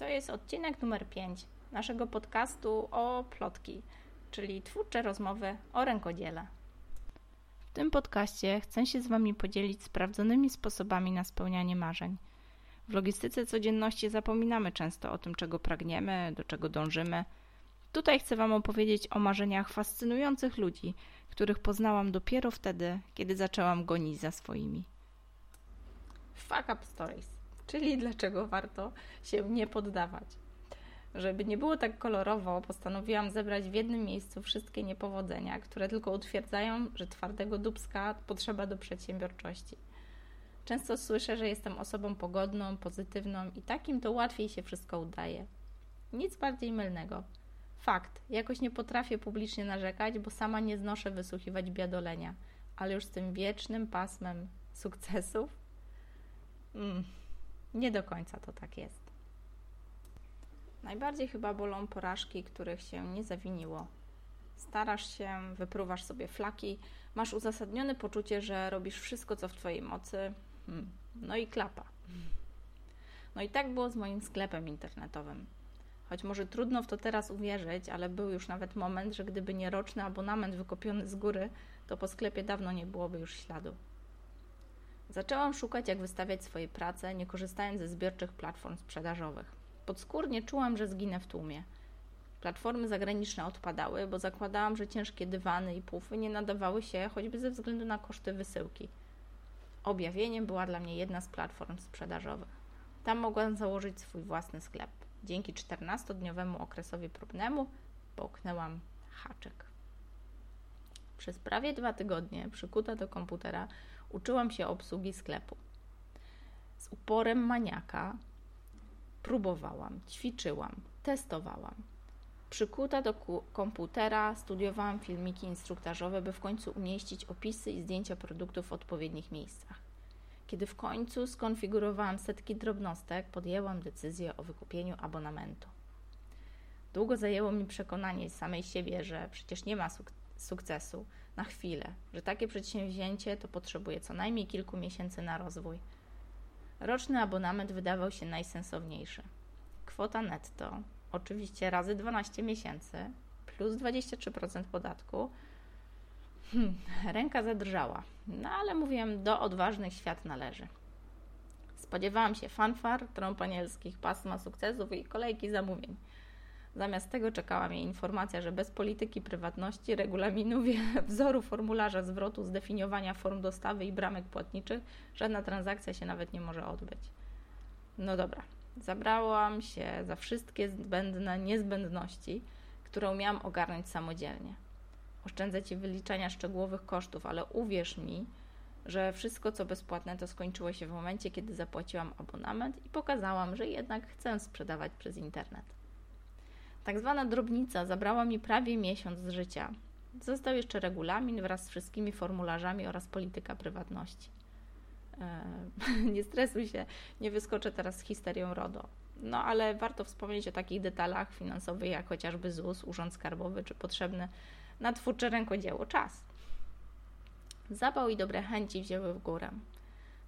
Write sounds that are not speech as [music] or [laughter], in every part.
To jest odcinek numer 5 naszego podcastu o plotki, czyli twórcze rozmowy o rękodziele. W tym podcaście chcę się z Wami podzielić sprawdzonymi sposobami na spełnianie marzeń. W logistyce codzienności zapominamy często o tym, czego pragniemy, do czego dążymy. Tutaj chcę Wam opowiedzieć o marzeniach fascynujących ludzi, których poznałam dopiero wtedy, kiedy zaczęłam gonić za swoimi. Fuck up stories czyli dlaczego warto się nie poddawać. Żeby nie było tak kolorowo, postanowiłam zebrać w jednym miejscu wszystkie niepowodzenia, które tylko utwierdzają, że twardego dubska potrzeba do przedsiębiorczości. Często słyszę, że jestem osobą pogodną, pozytywną i takim to łatwiej się wszystko udaje. Nic bardziej mylnego. Fakt, jakoś nie potrafię publicznie narzekać, bo sama nie znoszę wysłuchiwać biadolenia, ale już z tym wiecznym pasmem sukcesów. Mm. Nie do końca to tak jest. Najbardziej chyba bolą porażki, których się nie zawiniło. Starasz się, wypruwasz sobie flaki, masz uzasadnione poczucie, że robisz wszystko, co w Twojej mocy. Hmm. No i klapa. No i tak było z moim sklepem internetowym. Choć może trudno w to teraz uwierzyć, ale był już nawet moment, że gdyby nie roczny abonament wykopiony z góry, to po sklepie dawno nie byłoby już śladu. Zaczęłam szukać, jak wystawiać swoje prace, nie korzystając ze zbiorczych platform sprzedażowych. Podskórnie czułam, że zginę w tłumie. Platformy zagraniczne odpadały, bo zakładałam, że ciężkie dywany i pufy nie nadawały się choćby ze względu na koszty wysyłki. Objawieniem była dla mnie jedna z platform sprzedażowych. Tam mogłam założyć swój własny sklep. Dzięki 14-dniowemu okresowi próbnemu połknęłam haczyk. Przez prawie dwa tygodnie, przykuta do komputera, uczyłam się obsługi sklepu. Z uporem maniaka próbowałam, ćwiczyłam, testowałam. Przykuta do komputera studiowałam filmiki instruktażowe, by w końcu umieścić opisy i zdjęcia produktów w odpowiednich miejscach. Kiedy w końcu skonfigurowałam setki drobnostek, podjęłam decyzję o wykupieniu abonamentu. Długo zajęło mi przekonanie samej siebie, że przecież nie ma suk sukcesu na chwilę, że takie przedsięwzięcie to potrzebuje co najmniej kilku miesięcy na rozwój. Roczny abonament wydawał się najsensowniejszy. Kwota netto, oczywiście razy 12 miesięcy, plus 23% podatku. Hmm, ręka zadrżała, no ale mówiłem, do odważnych świat należy. Spodziewałam się fanfar, trąb anielskich, pasma sukcesów i kolejki zamówień. Zamiast tego czekała mnie informacja, że bez polityki prywatności, regulaminu, [laughs] wzoru formularza zwrotu, zdefiniowania form dostawy i bramek płatniczych żadna transakcja się nawet nie może odbyć. No dobra, zabrałam się za wszystkie zbędne niezbędności, które umiałam ogarnąć samodzielnie. Oszczędzę Ci wyliczania szczegółowych kosztów, ale uwierz mi, że wszystko co bezpłatne to skończyło się w momencie, kiedy zapłaciłam abonament i pokazałam, że jednak chcę sprzedawać przez internet. Tak zwana drobnica zabrała mi prawie miesiąc z życia. Został jeszcze regulamin wraz z wszystkimi formularzami oraz polityka prywatności. Eee, [laughs] nie stresuj się, nie wyskoczę teraz z histerią RODO. No ale warto wspomnieć o takich detalach finansowych jak chociażby ZUS, Urząd Skarbowy czy potrzebny na twórcze rękodzieło czas. Zapał i dobre chęci wzięły w górę.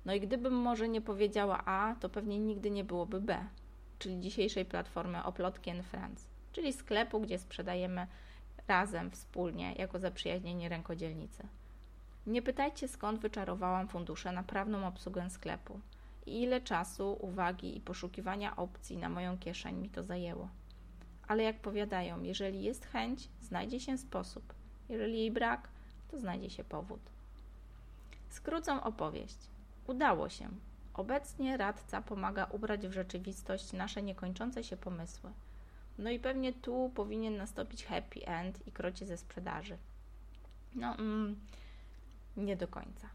No i gdybym może nie powiedziała A, to pewnie nigdy nie byłoby B, czyli dzisiejszej platformy Oplotki and Friends czyli sklepu, gdzie sprzedajemy razem, wspólnie, jako zaprzyjaźnieni rękodzielnicy. Nie pytajcie, skąd wyczarowałam fundusze na prawną obsługę sklepu i ile czasu, uwagi i poszukiwania opcji na moją kieszeń mi to zajęło. Ale jak powiadają, jeżeli jest chęć, znajdzie się sposób. Jeżeli jej brak, to znajdzie się powód. Skrócą opowieść. Udało się. Obecnie radca pomaga ubrać w rzeczywistość nasze niekończące się pomysły. No i pewnie tu powinien nastąpić happy end i krocie ze sprzedaży. No, mm, nie do końca.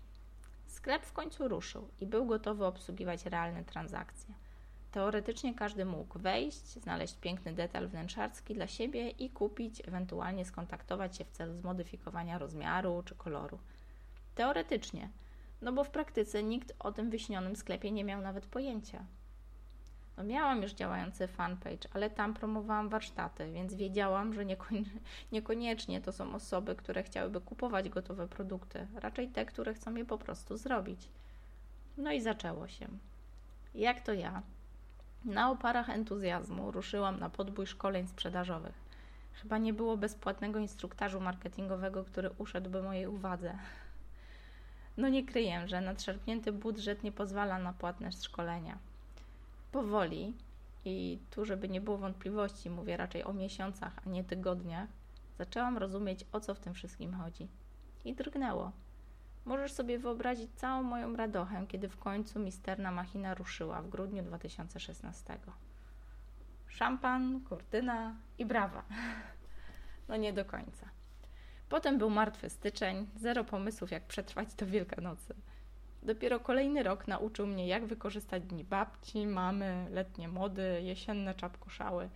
Sklep w końcu ruszył i był gotowy obsługiwać realne transakcje. Teoretycznie każdy mógł wejść, znaleźć piękny detal wnętrzarski dla siebie i kupić, ewentualnie skontaktować się w celu zmodyfikowania rozmiaru czy koloru. Teoretycznie, no bo w praktyce nikt o tym wyśnionym sklepie nie miał nawet pojęcia. No miałam już działający fanpage, ale tam promowałam warsztaty, więc wiedziałam, że [laughs] niekoniecznie to są osoby, które chciałyby kupować gotowe produkty, raczej te, które chcą je po prostu zrobić. No i zaczęło się. Jak to ja? Na oparach entuzjazmu ruszyłam na podbój szkoleń sprzedażowych. Chyba nie było bezpłatnego instruktażu marketingowego, który uszedłby mojej uwadze. [laughs] No nie kryję, że nadszarpnięty budżet nie pozwala na płatne szkolenia. Powoli, i tu, żeby nie było wątpliwości, mówię raczej o miesiącach, a nie tygodniach, zaczęłam rozumieć, o co w tym wszystkim chodzi. I drgnęło. Możesz sobie wyobrazić całą moją radochę, kiedy w końcu misterna machina ruszyła w grudniu 2016. Szampan, kurtyna i brawa. [laughs] No nie do końca. Potem był martwy styczeń, zero pomysłów, jak przetrwać do Wielkanocy. Dopiero kolejny rok nauczył mnie, jak wykorzystać dni babci, mamy, letnie mody, jesienne czapkoszały.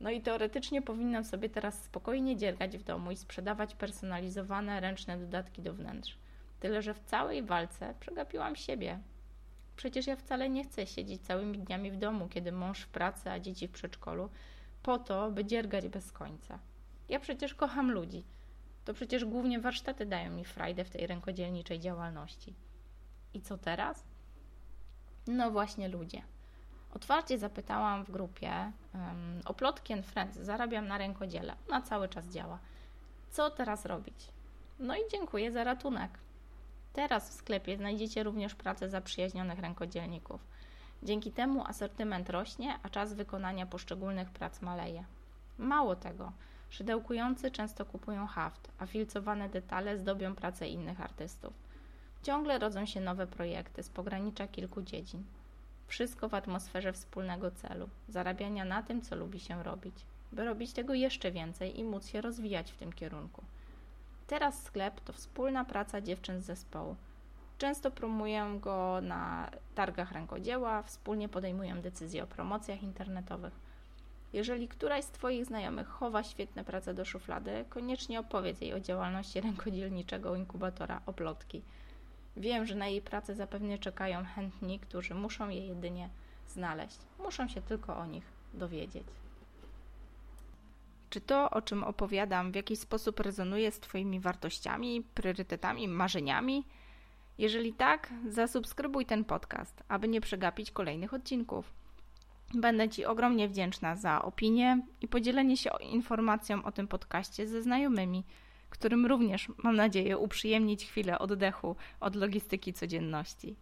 No i teoretycznie powinnam sobie teraz spokojnie dziergać w domu i sprzedawać personalizowane ręczne dodatki do wnętrz. Tyle, że w całej walce przegapiłam siebie. Przecież ja wcale nie chcę siedzieć całymi dniami w domu, kiedy mąż w pracy, a dzieci w przedszkolu, po to, by dziergać bez końca. Ja przecież kocham ludzi. To przecież głównie warsztaty dają mi frajdę w tej rękodzielniczej działalności. I co teraz? No właśnie ludzie. Otwarcie zapytałam w grupie um, o Plotki and Friends. Zarabiam na rękodziele. Ona cały czas działa. Co teraz robić? No i dziękuję za ratunek. Teraz w sklepie znajdziecie również pracę zaprzyjaźnionych rękodzielników. Dzięki temu asortyment rośnie, a czas wykonania poszczególnych prac maleje. Mało tego, szydełkujący często kupują haft, a filcowane detale zdobią pracę innych artystów. Ciągle rodzą się nowe projekty z pogranicza kilku dziedzin. Wszystko w atmosferze wspólnego celu, zarabiania na tym, co lubi się robić, by robić tego jeszcze więcej i móc się rozwijać w tym kierunku. Teraz sklep to wspólna praca dziewczyn z zespołu. Często promuję go na targach rękodzieła, wspólnie podejmuję decyzje o promocjach internetowych. Jeżeli któraś z Twoich znajomych chowa świetne prace do szuflady, koniecznie opowiedz jej o działalności rękodzielniczego inkubatora Oplotki. Wiem, że na jej pracę zapewne czekają chętni, którzy muszą je jedynie znaleźć. Muszą się tylko o nich dowiedzieć. Czy to, o czym opowiadam, w jakiś sposób rezonuje z Twoimi wartościami, priorytetami, marzeniami? Jeżeli tak, zasubskrybuj ten podcast, aby nie przegapić kolejnych odcinków. Będę Ci ogromnie wdzięczna za opinię i podzielenie się informacją o tym podcaście ze znajomymi, którym również mam nadzieję uprzyjemnić chwilę oddechu od logistyki codzienności.